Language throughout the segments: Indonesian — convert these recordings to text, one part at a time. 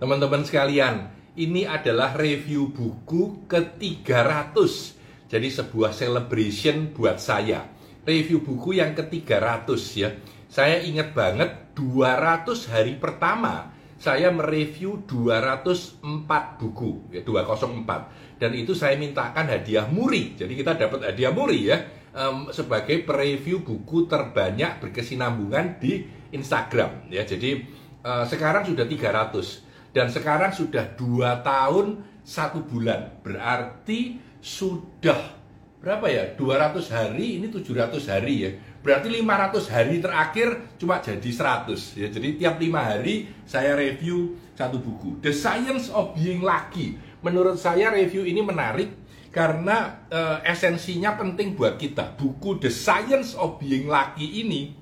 Teman-teman sekalian, ini adalah review buku ke-300. Jadi sebuah celebration buat saya. Review buku yang ke-300 ya. Saya ingat banget 200 hari pertama saya mereview 204 buku, ya 204. Dan itu saya mintakan hadiah muri. Jadi kita dapat hadiah muri ya um, sebagai preview buku terbanyak berkesinambungan di Instagram ya. Jadi uh, sekarang sudah 300 dan sekarang sudah dua tahun satu bulan. Berarti sudah berapa ya? 200 hari ini 700 hari ya. Berarti 500 hari terakhir cuma jadi 100 ya. Jadi tiap lima hari saya review satu buku. The Science of Being Lucky. Menurut saya review ini menarik karena uh, esensinya penting buat kita. Buku The Science of Being Lucky ini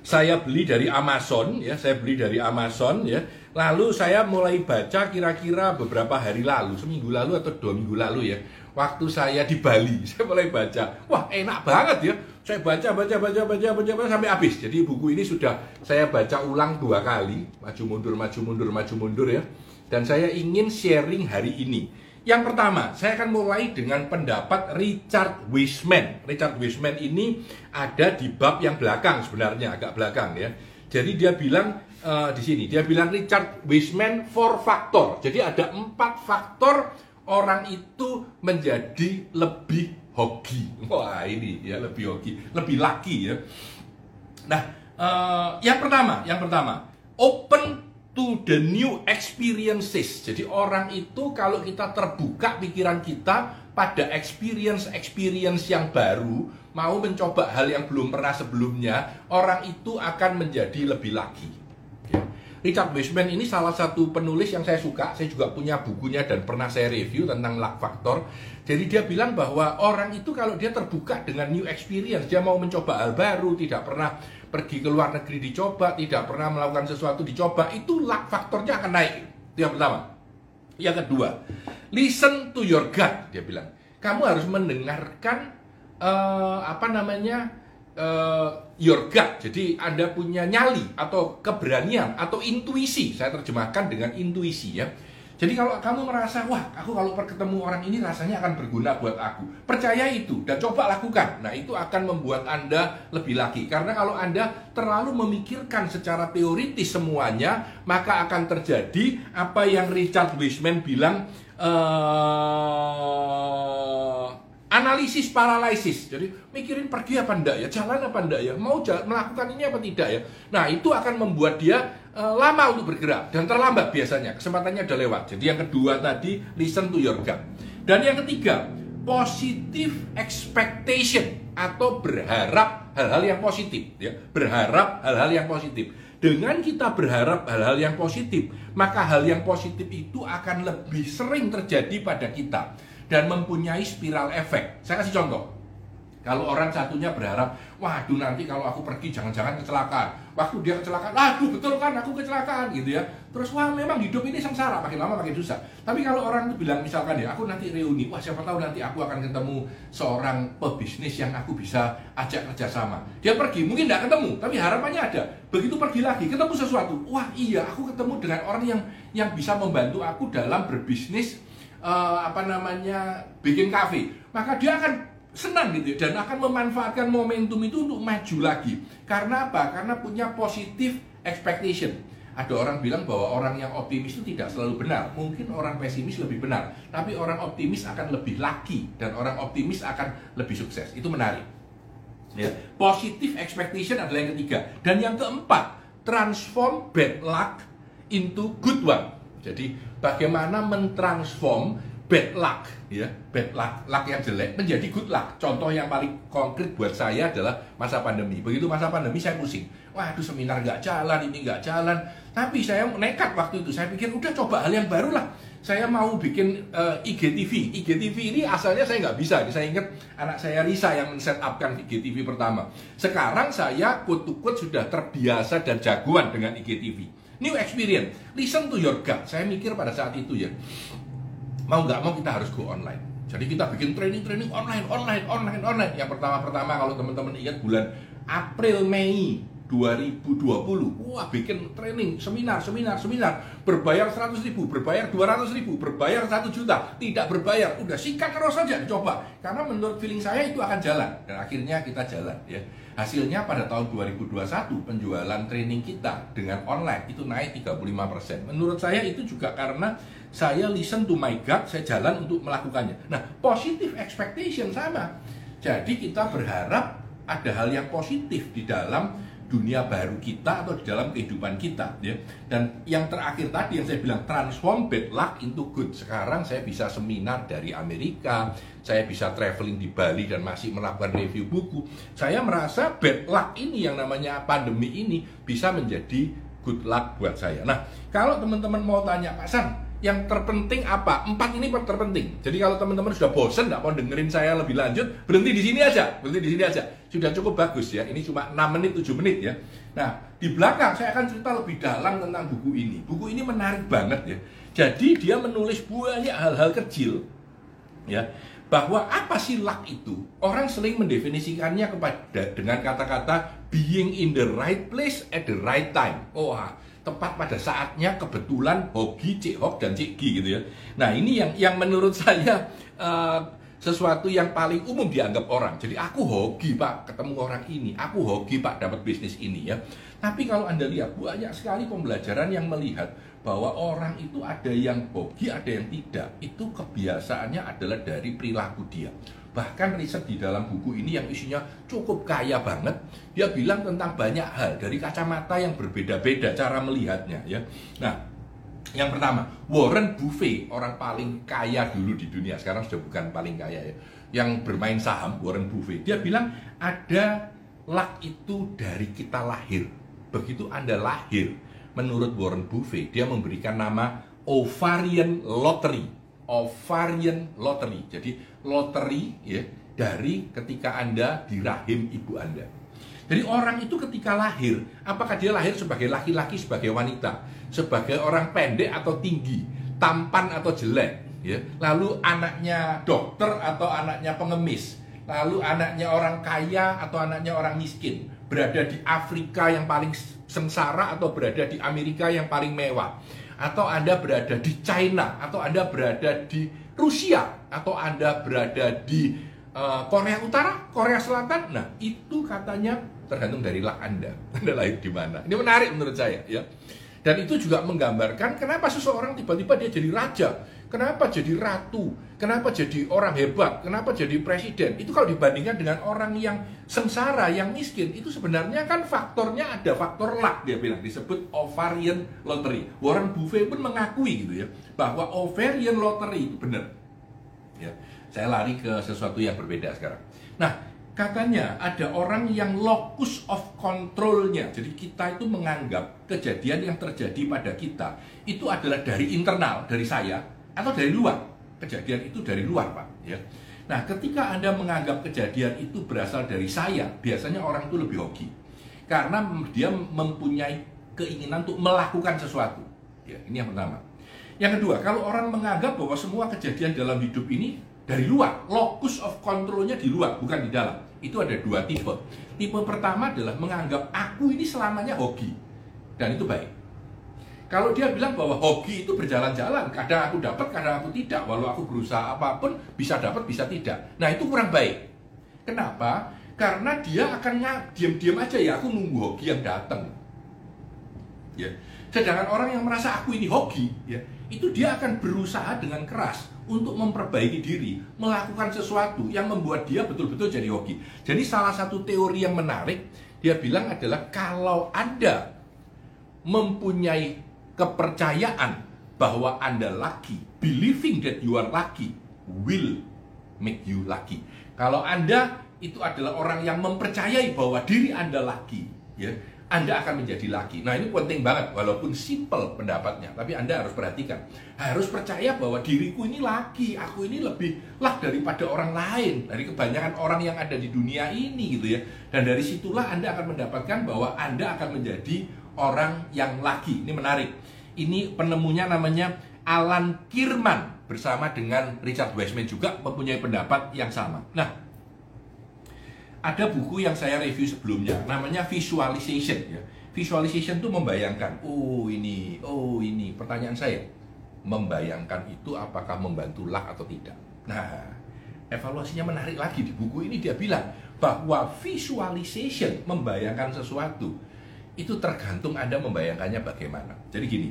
saya beli dari Amazon ya. Saya beli dari Amazon ya lalu saya mulai baca kira-kira beberapa hari lalu seminggu lalu atau dua minggu lalu ya waktu saya di Bali. Saya mulai baca. Wah enak banget ya. Saya baca baca baca baca baca, baca sampai habis. Jadi buku ini sudah saya baca ulang dua kali. Maju mundur maju mundur maju mundur ya. Dan saya ingin sharing hari ini. Yang pertama, saya akan mulai dengan pendapat Richard Wiseman. Richard Wiseman ini ada di bab yang belakang sebenarnya, agak belakang ya. Jadi dia bilang uh, di sini, dia bilang Richard Wiseman four factor. Jadi ada empat faktor orang itu menjadi lebih hoki. Wah ini ya lebih hoki, lebih laki ya. Nah, uh, yang pertama, yang pertama, open to the new experiences. Jadi orang itu kalau kita terbuka pikiran kita pada experience-experience yang baru, mau mencoba hal yang belum pernah sebelumnya, orang itu akan menjadi lebih lagi. Richard Wiseman ini salah satu penulis yang saya suka, saya juga punya bukunya dan pernah saya review tentang luck factor. Jadi dia bilang bahwa orang itu kalau dia terbuka dengan new experience, dia mau mencoba hal baru, tidak pernah pergi ke luar negeri dicoba, tidak pernah melakukan sesuatu dicoba, itu luck faktornya akan naik. Itu yang pertama. Yang kedua, listen to your gut, dia bilang. Kamu harus mendengarkan uh, apa namanya uh, your gut. Jadi Anda punya nyali atau keberanian atau intuisi. Saya terjemahkan dengan intuisi ya jadi kalau kamu merasa, wah aku kalau ketemu orang ini rasanya akan berguna buat aku. Percaya itu dan coba lakukan. Nah itu akan membuat Anda lebih lagi. Karena kalau Anda terlalu memikirkan secara teoritis semuanya, maka akan terjadi apa yang Richard Wiseman bilang, uh, analisis paralisis. Jadi mikirin pergi apa enggak ya, jalan apa enggak ya, mau melakukan ini apa tidak ya. Nah itu akan membuat dia uh, lama untuk bergerak dan terlambat biasanya. Kesempatannya udah lewat. Jadi yang kedua tadi listen to your gut. Dan yang ketiga positive expectation atau berharap hal-hal yang positif ya berharap hal-hal yang positif dengan kita berharap hal-hal yang positif maka hal yang positif itu akan lebih sering terjadi pada kita dan mempunyai spiral efek. Saya kasih contoh. Kalau orang satunya berharap, waduh nanti kalau aku pergi jangan-jangan kecelakaan. Waktu dia kecelakaan, aduh betul kan aku kecelakaan gitu ya. Terus wah memang hidup ini sengsara, makin lama makin susah. Tapi kalau orang itu bilang misalkan ya, aku nanti reuni, wah siapa tahu nanti aku akan ketemu seorang pebisnis yang aku bisa ajak kerjasama. Dia pergi, mungkin tidak ketemu, tapi harapannya ada. Begitu pergi lagi, ketemu sesuatu, wah iya aku ketemu dengan orang yang yang bisa membantu aku dalam berbisnis uh, apa namanya bikin kafe, maka dia akan senang gitu ya, dan akan memanfaatkan momentum itu untuk maju lagi. Karena apa? Karena punya positif expectation. Ada orang bilang bahwa orang yang optimis itu tidak selalu benar. Mungkin orang pesimis lebih benar, tapi orang optimis akan lebih laki dan orang optimis akan lebih sukses. Itu menarik. Ya. Positive expectation adalah yang ketiga. Dan yang keempat, transform bad luck into good one. Jadi bagaimana mentransform bad luck ya bad luck luck yang jelek menjadi good luck. Contoh yang paling konkret buat saya adalah masa pandemi. Begitu masa pandemi saya pusing. Waduh seminar nggak jalan ini nggak jalan. Tapi saya nekat waktu itu. Saya pikir udah coba hal yang baru lah. Saya mau bikin uh, IGTV IGTV ini asalnya saya nggak bisa. Saya ingat anak saya Risa yang men-set upkan IGTV pertama. Sekarang saya kut-kut sudah terbiasa dan jagoan dengan IGTV New experience. Listen to your gut. Saya mikir pada saat itu ya. Mau nggak mau kita harus go online. Jadi kita bikin training-training online, online, online, online. Yang pertama-pertama kalau teman-teman ingat bulan April Mei 2020 wah bikin training seminar seminar seminar. Berbayar 100 ribu berbayar 200 ribu berbayar 1 juta. Tidak berbayar. Udah sikat terus saja dicoba. Karena menurut feeling saya itu akan jalan. Dan akhirnya kita jalan ya. Hasilnya pada tahun 2021 penjualan training kita dengan online itu naik 35% menurut saya itu juga karena saya listen to my gut saya jalan untuk melakukannya. Nah positive expectation sama. Jadi kita berharap ada hal yang positif di dalam dunia baru kita atau di dalam kehidupan kita ya. Dan yang terakhir tadi yang saya bilang transform bad luck into good. Sekarang saya bisa seminar dari Amerika, saya bisa traveling di Bali dan masih melakukan review buku. Saya merasa bad luck ini yang namanya pandemi ini bisa menjadi good luck buat saya. Nah, kalau teman-teman mau tanya Pak San, yang terpenting apa? Empat ini terpenting. Jadi kalau teman-teman sudah bosen, nggak mau dengerin saya lebih lanjut, berhenti di sini aja, berhenti di sini aja. Sudah cukup bagus ya. Ini cuma 6 menit, 7 menit ya. Nah, di belakang saya akan cerita lebih dalam tentang buku ini. Buku ini menarik banget ya. Jadi dia menulis banyak hal-hal kecil ya bahwa apa sih luck itu? Orang sering mendefinisikannya kepada dengan kata-kata being in the right place at the right time. Oh, tepat pada saatnya kebetulan hoki Cik Hok dan Cik Gi gitu ya. Nah ini yang yang menurut saya uh, sesuatu yang paling umum dianggap orang. Jadi aku hoki pak ketemu orang ini, aku hoki pak dapat bisnis ini ya. Tapi kalau anda lihat banyak sekali pembelajaran yang melihat bahwa orang itu ada yang hoki, ada yang tidak. Itu kebiasaannya adalah dari perilaku dia. Bahkan riset di dalam buku ini yang isinya cukup kaya banget, dia bilang tentang banyak hal dari kacamata yang berbeda-beda cara melihatnya ya. Nah, yang pertama, Warren Buffett, orang paling kaya dulu di dunia, sekarang sudah bukan paling kaya ya. Yang bermain saham, Warren Buffett, dia bilang ada luck itu dari kita lahir. Begitu Anda lahir, menurut Warren Buffett, dia memberikan nama ovarian lottery ovarian lottery. Jadi lottery ya dari ketika Anda di rahim ibu Anda. Jadi orang itu ketika lahir, apakah dia lahir sebagai laki-laki, sebagai wanita, sebagai orang pendek atau tinggi, tampan atau jelek, ya. Lalu anaknya dokter atau anaknya pengemis, lalu anaknya orang kaya atau anaknya orang miskin, berada di Afrika yang paling sengsara atau berada di Amerika yang paling mewah atau Anda berada di China, atau Anda berada di Rusia, atau Anda berada di uh, Korea Utara, Korea Selatan. Nah, itu katanya tergantung dari lah Anda. Anda lahir di mana. Ini menarik menurut saya, ya. Dan itu juga menggambarkan kenapa seseorang tiba-tiba dia jadi raja Kenapa jadi ratu? Kenapa jadi orang hebat? Kenapa jadi presiden? Itu kalau dibandingkan dengan orang yang sengsara, yang miskin, itu sebenarnya kan faktornya ada faktor luck dia bilang disebut ovarian lottery. Warren Buffett pun mengakui gitu ya bahwa ovarian lottery itu benar. Ya, saya lari ke sesuatu yang berbeda sekarang. Nah, katanya ada orang yang locus of controlnya. Jadi kita itu menganggap kejadian yang terjadi pada kita itu adalah dari internal, dari saya, atau dari luar. Kejadian itu dari luar, Pak, ya. Nah, ketika Anda menganggap kejadian itu berasal dari saya, biasanya orang itu lebih hoki. Karena dia mempunyai keinginan untuk melakukan sesuatu. Ya, ini yang pertama. Yang kedua, kalau orang menganggap bahwa semua kejadian dalam hidup ini dari luar, locus of controlnya di luar, bukan di dalam. Itu ada dua tipe. Tipe pertama adalah menganggap aku ini selamanya hoki. Dan itu baik. Kalau dia bilang bahwa hoki itu berjalan-jalan, kadang aku dapat, kadang aku tidak, walau aku berusaha apa pun bisa dapat, bisa tidak. Nah itu kurang baik. Kenapa? Karena dia akan diam-diam aja ya, aku nunggu hoki yang datang. Ya. Sedangkan orang yang merasa aku ini hoki, ya, itu dia akan berusaha dengan keras untuk memperbaiki diri, melakukan sesuatu yang membuat dia betul-betul jadi hoki. Jadi salah satu teori yang menarik, dia bilang adalah kalau Anda mempunyai kepercayaan bahwa Anda lucky, believing that you are lucky will make you lucky. Kalau Anda itu adalah orang yang mempercayai bahwa diri Anda lucky, ya, Anda akan menjadi laki. Nah, ini penting banget walaupun simple pendapatnya, tapi Anda harus perhatikan. Harus percaya bahwa diriku ini laki, aku ini lebih lah daripada orang lain, dari kebanyakan orang yang ada di dunia ini gitu ya. Dan dari situlah Anda akan mendapatkan bahwa Anda akan menjadi orang yang laki. Ini menarik. Ini penemunya namanya Alan Kirman bersama dengan Richard Wiseman juga mempunyai pendapat yang sama. Nah, ada buku yang saya review sebelumnya, namanya visualization ya. Visualization itu membayangkan, oh ini, oh ini. Pertanyaan saya, membayangkan itu apakah membantu luck atau tidak? Nah, evaluasinya menarik lagi di buku ini dia bilang bahwa visualization membayangkan sesuatu itu tergantung Anda membayangkannya bagaimana. Jadi gini,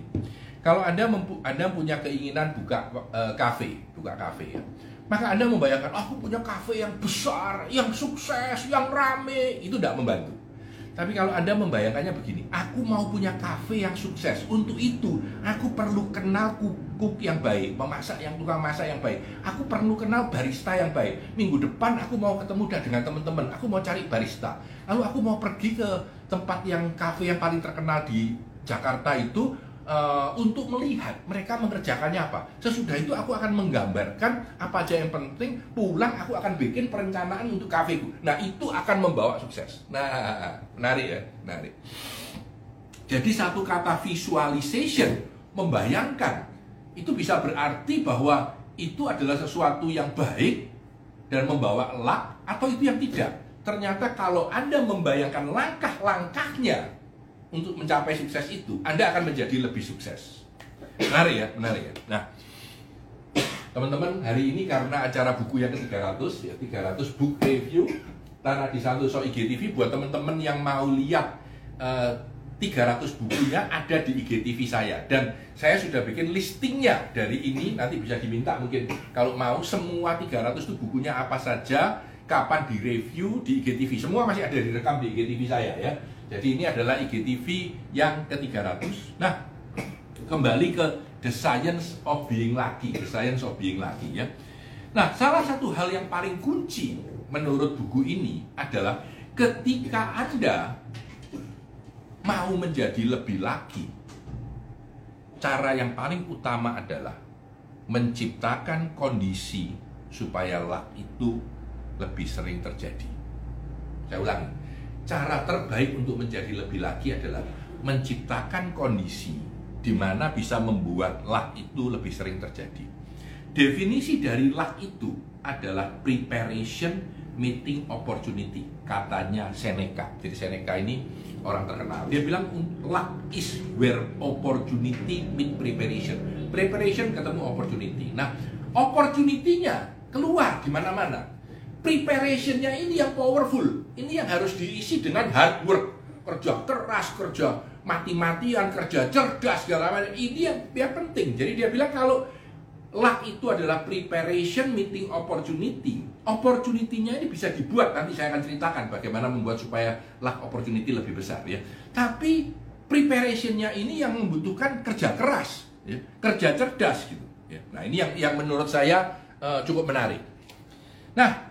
kalau Anda Anda punya keinginan buka uh, kafe, buka kafe ya. Maka Anda membayangkan, aku punya kafe yang besar, yang sukses, yang rame, itu tidak membantu. Tapi kalau Anda membayangkannya begini, aku mau punya kafe yang sukses. Untuk itu, aku perlu kenal cook yang baik, memasak yang tukang masak yang baik. Aku perlu kenal barista yang baik. Minggu depan aku mau ketemu dengan teman-teman, aku mau cari barista. Lalu aku mau pergi ke tempat yang kafe yang paling terkenal di Jakarta itu uh, untuk melihat mereka mengerjakannya apa. Sesudah itu aku akan menggambarkan apa aja yang penting. Pulang aku akan bikin perencanaan untuk kafeku. Nah itu akan membawa sukses. Nah menarik ya, menarik. Jadi satu kata visualization membayangkan itu bisa berarti bahwa itu adalah sesuatu yang baik dan membawa luck atau itu yang tidak. Ternyata kalau Anda membayangkan langkah-langkahnya untuk mencapai sukses itu, Anda akan menjadi lebih sukses. Menarik ya, menarik ya. Nah, teman-teman, hari ini karena acara buku yang ke-300, ya 300 book review, Tanah di So IGTV, buat teman-teman yang mau lihat eh, 300 bukunya ada di IGTV saya dan saya sudah bikin listingnya dari ini nanti bisa diminta mungkin kalau mau semua 300 itu bukunya apa saja kapan direview di IGTV semua masih ada direkam di IGTV saya ya jadi ini adalah IGTV yang ke-300. Nah, kembali ke The Science of Being Lucky, The Science of Being Lucky ya. Nah, salah satu hal yang paling kunci menurut buku ini adalah ketika Anda mau menjadi lebih laki, cara yang paling utama adalah menciptakan kondisi supaya luck itu lebih sering terjadi. Saya ulangi, cara terbaik untuk menjadi lebih lagi adalah menciptakan kondisi di mana bisa membuat luck itu lebih sering terjadi. Definisi dari luck itu adalah preparation meeting opportunity, katanya Seneca. Jadi Seneca ini orang terkenal. Dia bilang luck is where opportunity meet preparation. Preparation ketemu opportunity. Nah, opportunity-nya keluar di mana-mana preparationnya ini yang powerful. Ini yang harus diisi dengan hard work. Kerja keras, kerja mati-matian, kerja cerdas, segala macam. Ini yang, yang penting. Jadi dia bilang kalau luck itu adalah preparation meeting opportunity. Opportunity-nya ini bisa dibuat. Nanti saya akan ceritakan bagaimana membuat supaya luck opportunity lebih besar ya. Tapi preparation-nya ini yang membutuhkan kerja keras, ya. kerja cerdas gitu. Ya. Nah ini yang yang menurut saya uh, cukup menarik. Nah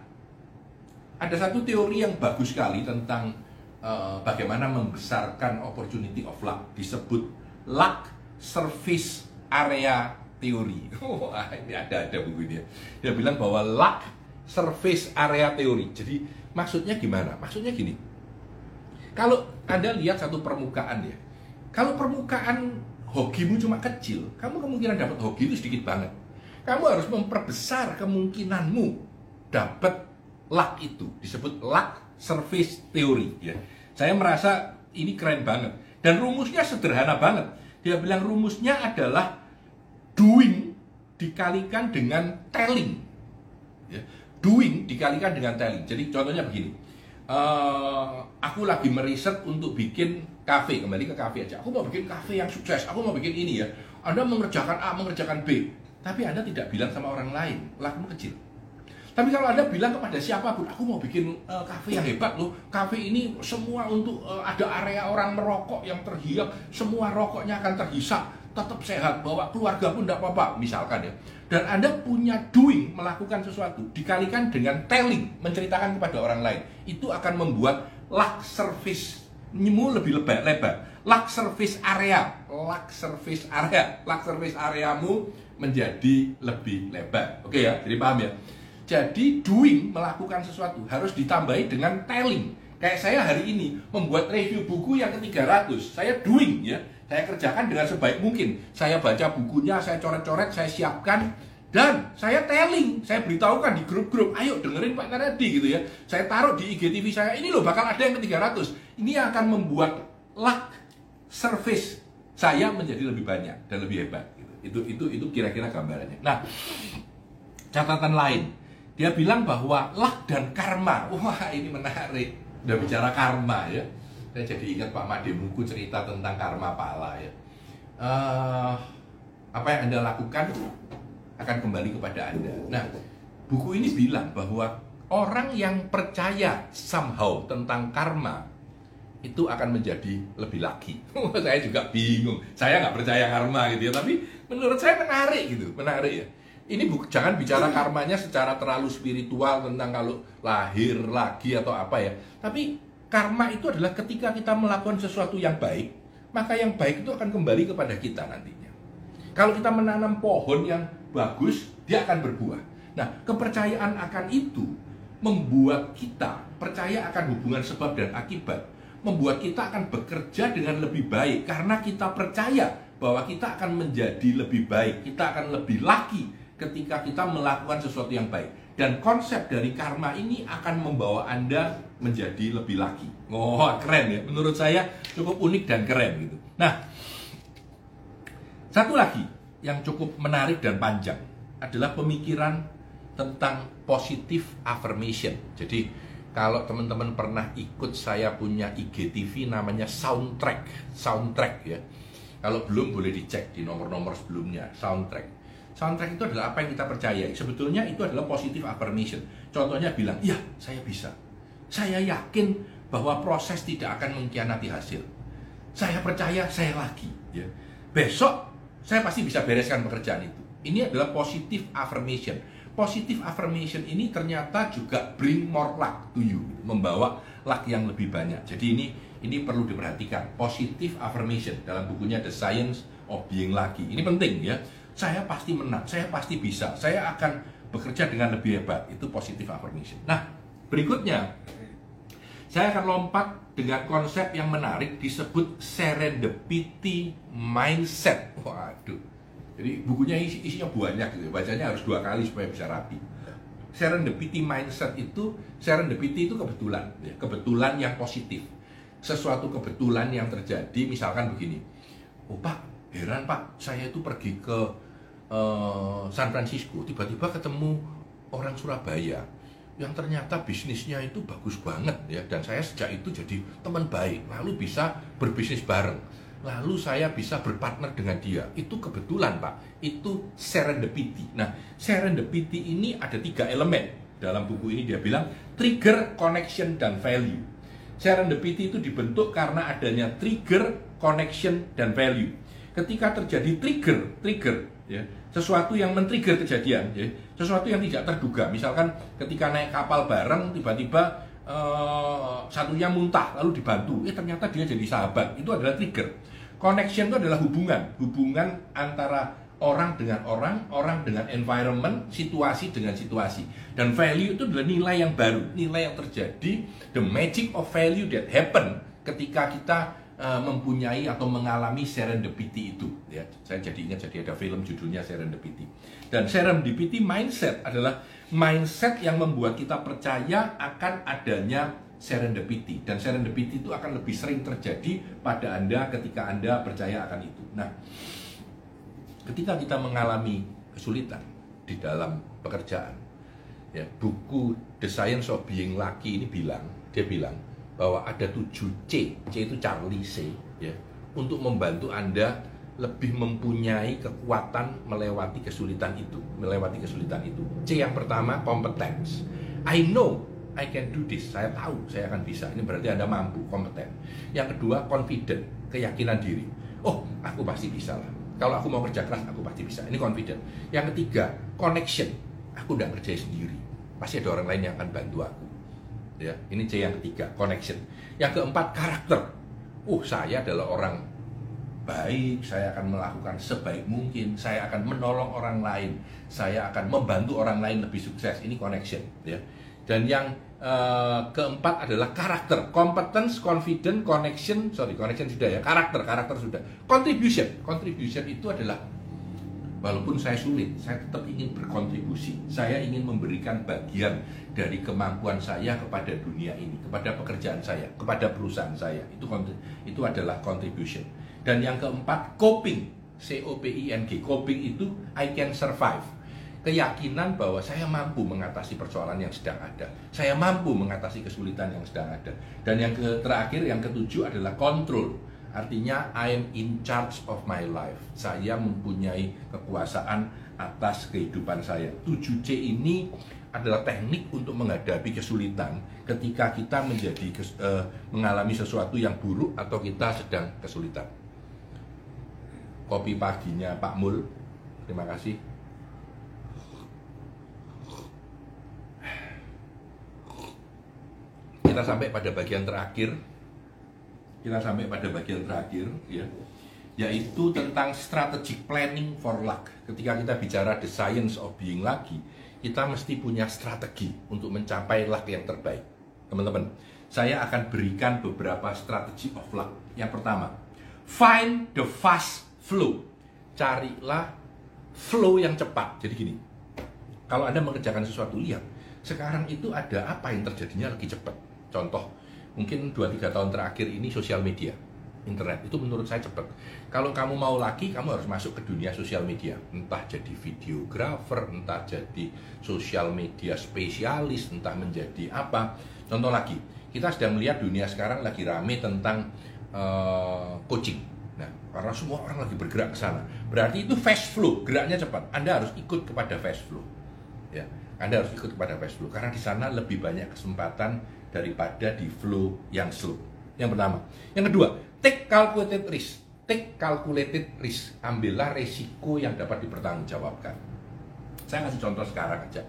ada satu teori yang bagus sekali tentang uh, bagaimana membesarkan opportunity of luck disebut luck service area teori. Oh, ini ada ada buku ini. Dia bilang bahwa luck service area teori. Jadi maksudnya gimana? Maksudnya gini. Kalau Anda lihat satu permukaan ya. Kalau permukaan hokimu cuma kecil, kamu kemungkinan dapat hoki itu sedikit banget. Kamu harus memperbesar kemungkinanmu dapat luck itu disebut luck service theory ya. Saya merasa ini keren banget dan rumusnya sederhana banget. Dia bilang rumusnya adalah doing dikalikan dengan telling. Ya. Doing dikalikan dengan telling. Jadi contohnya begini. Uh, aku lagi meriset untuk bikin kafe kembali ke kafe aja. Aku mau bikin kafe yang sukses. Aku mau bikin ini ya. Anda mengerjakan A, mengerjakan B, tapi Anda tidak bilang sama orang lain. Lakumu kecil tapi kalau Anda bilang kepada siapa pun, aku mau bikin uh, kafe yang hebat loh. Kafe ini semua untuk uh, ada area orang merokok yang terhiap, semua rokoknya akan terhisap, tetap sehat, bawa keluarga pun tidak apa-apa, misalkan ya. Dan Anda punya doing, melakukan sesuatu, dikalikan dengan telling, menceritakan kepada orang lain. Itu akan membuat luck service mu lebih lebar, lebar. Luck service area, luck service area, luck service areamu menjadi lebih lebar. Oke ya, jadi paham ya? Jadi doing melakukan sesuatu harus ditambahi dengan telling. Kayak saya hari ini membuat review buku yang ke-300. Saya doing ya. Saya kerjakan dengan sebaik mungkin. Saya baca bukunya, saya coret-coret, saya siapkan Dan saya telling, saya beritahukan di grup-grup, ayo dengerin Pak Naredi gitu ya. Saya taruh di IGTV saya, ini loh bakal ada yang ke 300. Ini akan membuat luck service saya menjadi lebih banyak dan lebih hebat. Gitu. Itu itu itu kira-kira gambarannya. Nah, catatan lain, dia bilang bahwa luck dan karma. Wah, ini menarik. Udah bicara karma ya. Saya jadi ingat Pak Made Muku cerita tentang karma pala ya. Uh, apa yang Anda lakukan akan kembali kepada Anda. Nah, buku ini bilang bahwa orang yang percaya somehow tentang karma itu akan menjadi lebih lagi. saya juga bingung. Saya nggak percaya karma gitu ya, tapi menurut saya menarik gitu, menarik ya. Ini bu, jangan bicara karmanya secara terlalu spiritual tentang kalau lahir lagi atau apa ya. Tapi karma itu adalah ketika kita melakukan sesuatu yang baik, maka yang baik itu akan kembali kepada kita nantinya. Kalau kita menanam pohon yang bagus, dia akan berbuah. Nah, kepercayaan akan itu membuat kita percaya akan hubungan sebab dan akibat, membuat kita akan bekerja dengan lebih baik karena kita percaya bahwa kita akan menjadi lebih baik, kita akan lebih laki ketika kita melakukan sesuatu yang baik. Dan konsep dari karma ini akan membawa Anda menjadi lebih laki. Oh, keren ya. Menurut saya cukup unik dan keren gitu. Nah, satu lagi yang cukup menarik dan panjang adalah pemikiran tentang positive affirmation. Jadi kalau teman-teman pernah ikut saya punya IGTV namanya Soundtrack, Soundtrack ya. Kalau belum boleh dicek di nomor-nomor sebelumnya, Soundtrack. Soundtrack itu adalah apa yang kita percaya. Sebetulnya itu adalah positive affirmation. Contohnya bilang, "Ya, saya bisa. Saya yakin bahwa proses tidak akan mengkhianati hasil. Saya percaya saya lagi." Ya. Besok saya pasti bisa bereskan pekerjaan itu. Ini adalah positive affirmation. Positive affirmation ini ternyata juga bring more luck to you, membawa luck yang lebih banyak. Jadi ini ini perlu diperhatikan. Positive affirmation dalam bukunya The Science of Being Lucky. Ini penting ya. Saya pasti menang, saya pasti bisa, saya akan bekerja dengan lebih hebat. Itu positive affirmation. Nah, berikutnya saya akan lompat dengan konsep yang menarik disebut serendipity mindset. Waduh. Jadi bukunya isi, isinya banyak gitu. Bacanya harus dua kali supaya bisa rapi. Serendipity mindset itu serendipity itu kebetulan, ya. kebetulan yang positif. Sesuatu kebetulan yang terjadi, misalkan begini. Oh Pak, heran Pak, saya itu pergi ke uh, San Francisco, tiba-tiba ketemu orang Surabaya yang ternyata bisnisnya itu bagus banget ya. Dan saya sejak itu jadi teman baik lalu bisa berbisnis bareng. Lalu saya bisa berpartner dengan dia. Itu kebetulan pak. Itu serendipity. Nah serendipity ini ada tiga elemen. Dalam buku ini dia bilang trigger connection dan value. Serendipity itu dibentuk karena adanya trigger connection dan value ketika terjadi trigger trigger ya sesuatu yang men-trigger kejadian, ya. sesuatu yang tidak terduga. Misalkan ketika naik kapal bareng, tiba-tiba uh, satunya muntah, lalu dibantu, eh ternyata dia jadi sahabat. Itu adalah trigger. Connection itu adalah hubungan, hubungan antara orang dengan orang, orang dengan environment, situasi dengan situasi. Dan value itu adalah nilai yang baru, nilai yang terjadi, the magic of value that happen ketika kita uh, mempunyai atau mengalami serendipity itu ya. Saya jadi ingat jadi ada film judulnya serendipity. Dan serendipity mindset adalah mindset yang membuat kita percaya akan adanya serendipity. Dan serendipity itu akan lebih sering terjadi pada anda ketika anda percaya akan itu. Nah ketika kita mengalami kesulitan di dalam pekerjaan ya buku The Science of Being Lucky ini bilang dia bilang bahwa ada 7 C, C itu Charlie C, ya, untuk membantu Anda lebih mempunyai kekuatan melewati kesulitan itu, melewati kesulitan itu. C yang pertama competence. I know I can do this. Saya tahu saya akan bisa. Ini berarti Anda mampu, kompeten. Yang kedua confident, keyakinan diri. Oh, aku pasti bisa lah. Kalau aku mau kerja keras, aku pasti bisa. Ini confident. Yang ketiga, connection. Aku udah kerja sendiri. Pasti ada orang lain yang akan bantu aku ya ini C yang ketiga connection. Yang keempat karakter. Uh saya adalah orang baik saya akan melakukan sebaik mungkin saya akan menolong orang lain saya akan membantu orang lain lebih sukses. Ini connection ya. Dan yang uh, keempat adalah karakter. Competence confident connection sorry connection sudah ya karakter karakter sudah. Contribution. Contribution itu adalah Walaupun saya sulit, saya tetap ingin berkontribusi. Saya ingin memberikan bagian dari kemampuan saya kepada dunia ini, kepada pekerjaan saya, kepada perusahaan saya. Itu itu adalah contribution. Dan yang keempat, coping. C O P I N G. Coping itu I can survive. Keyakinan bahwa saya mampu mengatasi persoalan yang sedang ada. Saya mampu mengatasi kesulitan yang sedang ada. Dan yang terakhir, yang ketujuh adalah control Artinya I am in charge of my life. Saya mempunyai kekuasaan atas kehidupan saya. 7C ini adalah teknik untuk menghadapi kesulitan ketika kita menjadi uh, mengalami sesuatu yang buruk atau kita sedang kesulitan. Kopi paginya Pak Mul. Terima kasih. Kita sampai pada bagian terakhir kita sampai pada bagian terakhir ya yaitu tentang strategic planning for luck. Ketika kita bicara the science of being lucky, kita mesti punya strategi untuk mencapai luck yang terbaik. Teman-teman, saya akan berikan beberapa strategi of luck. Yang pertama, find the fast flow. Carilah flow yang cepat. Jadi gini, kalau Anda mengerjakan sesuatu, lihat sekarang itu ada apa yang terjadinya lagi cepat. Contoh, mungkin 2-3 tahun terakhir ini sosial media internet. Itu menurut saya cepat. Kalau kamu mau lagi kamu harus masuk ke dunia sosial media. Entah jadi videografer entah jadi sosial media spesialis entah menjadi apa. Contoh lagi kita sedang melihat dunia sekarang lagi rame tentang uh, coaching. Nah karena semua orang lagi bergerak ke sana. Berarti itu fast flow geraknya cepat. Anda harus ikut kepada fast flow. Ya anda harus ikut kepada fast flow. Karena di sana lebih banyak kesempatan daripada di flow yang slow. Yang pertama. Yang kedua, take calculated risk. Take calculated risk. Ambillah resiko yang dapat dipertanggungjawabkan. Saya kasih contoh sekarang aja.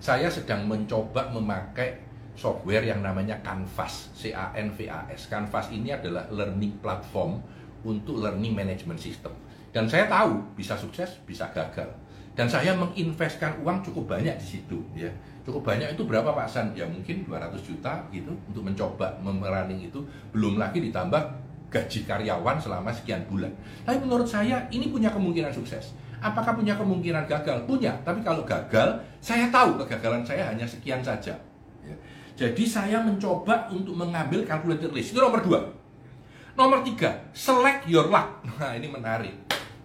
Saya sedang mencoba memakai software yang namanya Canvas, C-A-N-V-A-S. Canvas ini adalah learning platform untuk learning management system. Dan saya tahu bisa sukses, bisa gagal. Dan saya menginvestkan uang cukup banyak di situ, ya cukup banyak itu berapa Pak San? Ya mungkin 200 juta gitu untuk mencoba memerani itu belum lagi ditambah gaji karyawan selama sekian bulan. Tapi menurut saya ini punya kemungkinan sukses. Apakah punya kemungkinan gagal? Punya. Tapi kalau gagal, saya tahu kegagalan saya hanya sekian saja. Ya. Jadi saya mencoba untuk mengambil calculated risk. Itu nomor dua. Nomor tiga, select your luck. Nah ini menarik.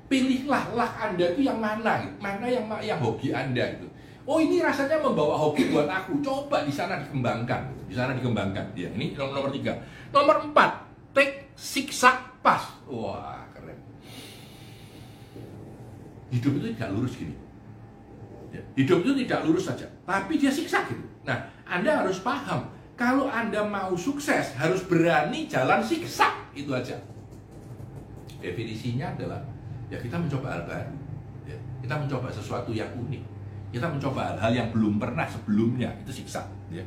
Pilihlah luck Anda itu yang mana, mana yang yang hobi Anda itu oh ini rasanya membawa hoki buat aku. Coba di sana dikembangkan. Di sana dikembangkan. Ya ini nomor, nomor tiga. Nomor empat take siksa pas. Wah keren. Hidup itu tidak lurus gini. Ya, hidup itu tidak lurus saja tapi dia siksa gitu. Nah anda harus paham kalau anda mau sukses harus berani jalan siksa itu aja. Definisinya adalah ya kita mencoba hal baru. Ya, kita mencoba sesuatu yang unik kita mencoba hal-hal yang belum pernah sebelumnya, itu siksa. Ya.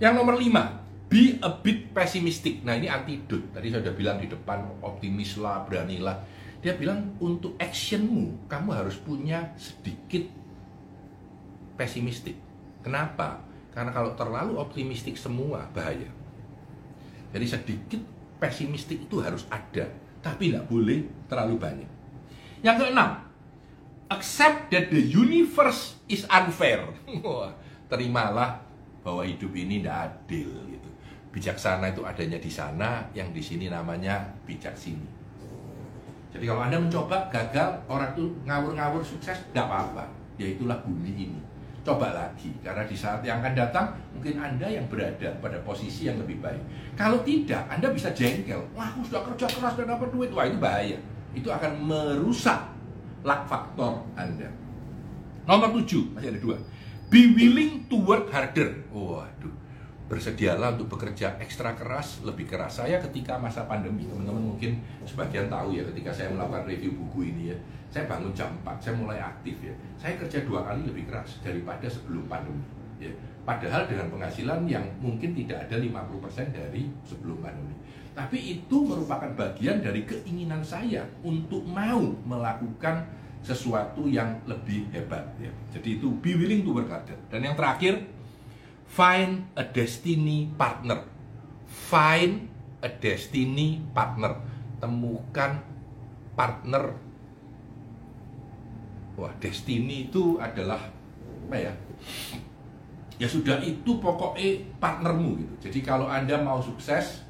Yang nomor lima, be a bit pessimistic. Nah ini antidot. Tadi saya sudah bilang di depan, optimislah, beranilah. Dia bilang untuk actionmu, kamu harus punya sedikit pesimistik. Kenapa? Karena kalau terlalu optimistik semua bahaya. Jadi sedikit pesimistik itu harus ada, tapi tidak boleh terlalu banyak. Yang keenam, accept that the universe is unfair. Terimalah bahwa hidup ini tidak adil gitu. Bijaksana itu adanya di sana, yang di sini namanya bijak sini. Jadi kalau Anda mencoba gagal, orang itu ngawur-ngawur sukses, tidak apa-apa. Ya itulah bumi ini. Coba lagi, karena di saat yang akan datang, mungkin Anda yang berada pada posisi yang lebih baik. Kalau tidak, Anda bisa jengkel. Wah, aku sudah kerja keras dan dapat duit. Wah, itu bahaya. Itu akan merusak luck faktor Anda. Nomor tujuh, masih ada dua. Be willing to work harder. Waduh, bersedialah untuk bekerja ekstra keras, lebih keras. Saya ketika masa pandemi, teman-teman mungkin sebagian tahu ya, ketika saya melakukan review buku ini ya, saya bangun jam 4, saya mulai aktif ya. Saya kerja dua kali lebih keras daripada sebelum pandemi. Ya. Padahal dengan penghasilan yang mungkin tidak ada 50% dari sebelum pandemi. Tapi itu merupakan bagian dari keinginan saya untuk mau melakukan sesuatu yang lebih hebat ya. Jadi itu be willing to work harder. Dan yang terakhir find a destiny partner. Find a destiny partner. Temukan partner wah destiny itu adalah apa ya ya sudah itu pokoknya partnermu gitu jadi kalau anda mau sukses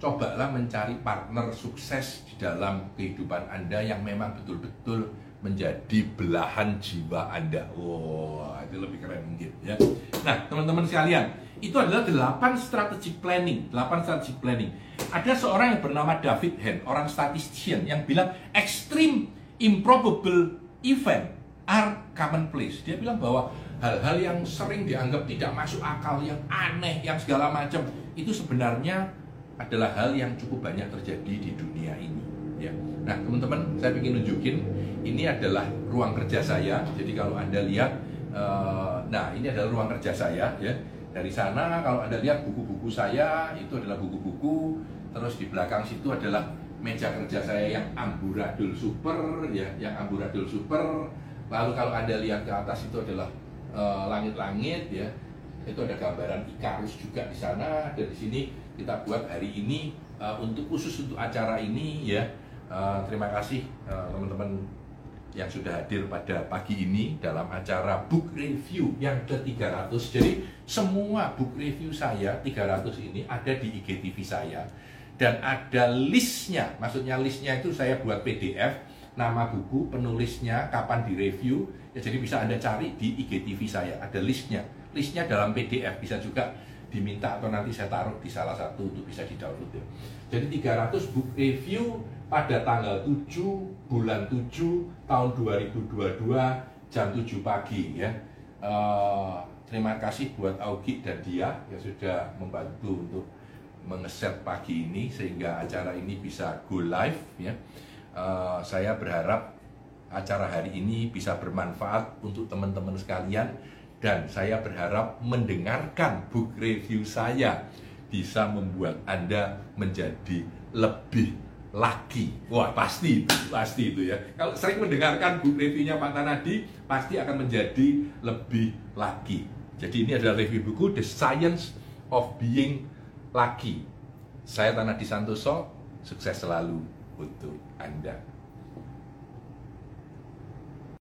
cobalah mencari partner sukses di dalam kehidupan anda yang memang betul-betul menjadi belahan jiwa anda. Wah itu lebih keren mungkin ya. Nah teman-teman sekalian itu adalah 8 strategic planning 8 strategic planning. Ada seorang yang bernama David Hen orang statistician yang bilang extreme improbable event are commonplace. Dia bilang bahwa hal-hal yang sering dianggap tidak masuk akal, yang aneh, yang segala macam itu sebenarnya adalah hal yang cukup banyak terjadi di dunia ini. Ya. Nah, teman-teman, saya ingin nunjukin ini adalah ruang kerja saya. Jadi kalau anda lihat, uh, nah ini adalah ruang kerja saya. Ya. Dari sana kalau anda lihat buku-buku saya itu adalah buku-buku. Terus di belakang situ adalah meja kerja saya yang amburadul super, ya, yang amburadul super. Lalu kalau anda lihat ke atas itu adalah Eh, langit-langit uh, ya itu ada gambaran Ikarus juga di sana dan di sini kita buat hari ini uh, untuk khusus untuk acara ini ya. Uh, terima kasih teman-teman uh, yang sudah hadir pada pagi ini dalam acara book review yang ke-300 jadi semua book review saya 300 ini ada di IGTV saya. Dan ada listnya maksudnya listnya itu saya buat PDF nama buku penulisnya kapan direview. Ya, jadi bisa Anda cari di IGTV saya, ada listnya. Listnya dalam PDF bisa juga diminta atau nanti saya taruh di salah satu untuk bisa di-download ya. Jadi 300 book review pada tanggal 7 bulan 7 tahun 2022 jam 7 pagi ya. Uh, terima kasih buat Augie dan dia yang sudah membantu untuk mengeset pagi ini sehingga acara ini bisa go live ya. Uh, saya berharap acara hari ini bisa bermanfaat untuk teman-teman sekalian dan saya berharap mendengarkan book review saya bisa membuat Anda menjadi lebih lagi. Wah, pasti itu, pasti itu ya. Kalau sering mendengarkan book reviewnya Pak Tanadi, pasti akan menjadi lebih lagi. Jadi ini adalah review buku The Science of Being Lucky. Saya Tanadi Santoso, sukses selalu untuk Anda.